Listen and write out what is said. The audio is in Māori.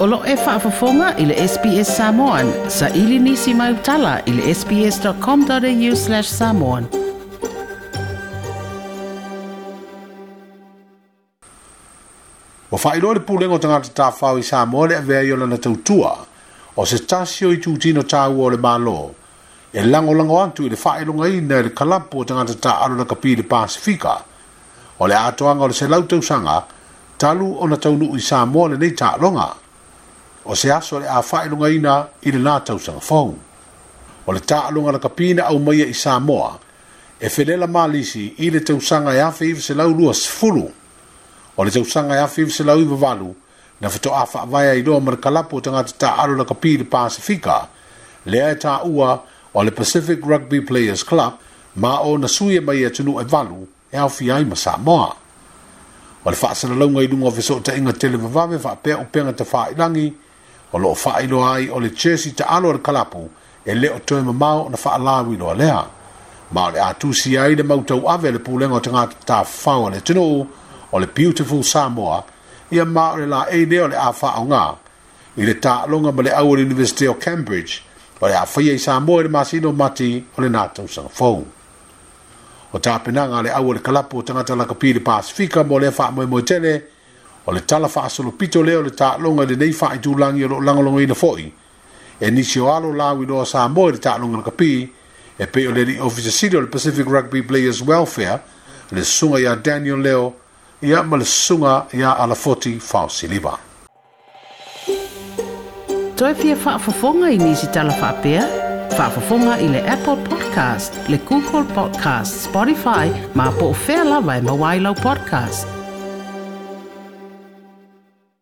olo e whaafafonga i le SPS Samoan. Sa ili nisi mai utala i le sps.com.au slash samoan. O whaero le pūlenga o tangata tāwhau i Samoa le avea i ola na tautua. O se tasio i tūtino tāu o le mālo. E lango lango antu i le whaeronga i nei le kalampu o tangata tā aro na kapi i le Pasifika. O le atoanga o le se lautausanga, talu o na taunu i Samoa le nei tāronga. Samoa o se aso le a faailogaina i le la tausagafou o le taʻalogo lakapina aumaia i samoa e felela malisi i le tausaga e afe ivaselaulu o le tausaga e afe ivaselau ivavalu na fetoʻā faavae ai loa ma le kalapu o tagata taalo lakapī i le pasifika lea e taʻua o le pacific rugby players club ma o na sui e mai atunu e valu e aofi e ai ma samoa o le faasalalauga i luga o fesootaʻiga televavave faapea upega tafailagi o loo faailoa ai o le chesi ta'alo o le kalapu e lē o toe mamao ona faalāuiloa lea ma o le a tusi ai le mautau ave le pulega o tagata tafau a le tunuu o le beautiful samoa ia ma o le laei lea o le a faaaogā i le taaloga ma le au o le university o cambridge o le a faia i samoa i le masino mati o le natausaga fou o tapenaga a le au o le kalapu o tagata lakapi i le pasifika mo lea faamoemoe tele o le tala fa asolo pito leo le ta longa le nei fa itu langi o langa longa ina foi. E nisi o alo la wino a Samo e le ta longa na kapi, e pe o le ni ofisa sido le Pacific Rugby Players Welfare, le sunga ya Daniel Leo, ia ma le sunga ya ala foti fa o siliva. Toi fia fa fofonga i nisi tala fa apia, fa fofonga i le Apple Podcast, le Google Podcast, Spotify, ma po o fea lava i e mawailau podcast.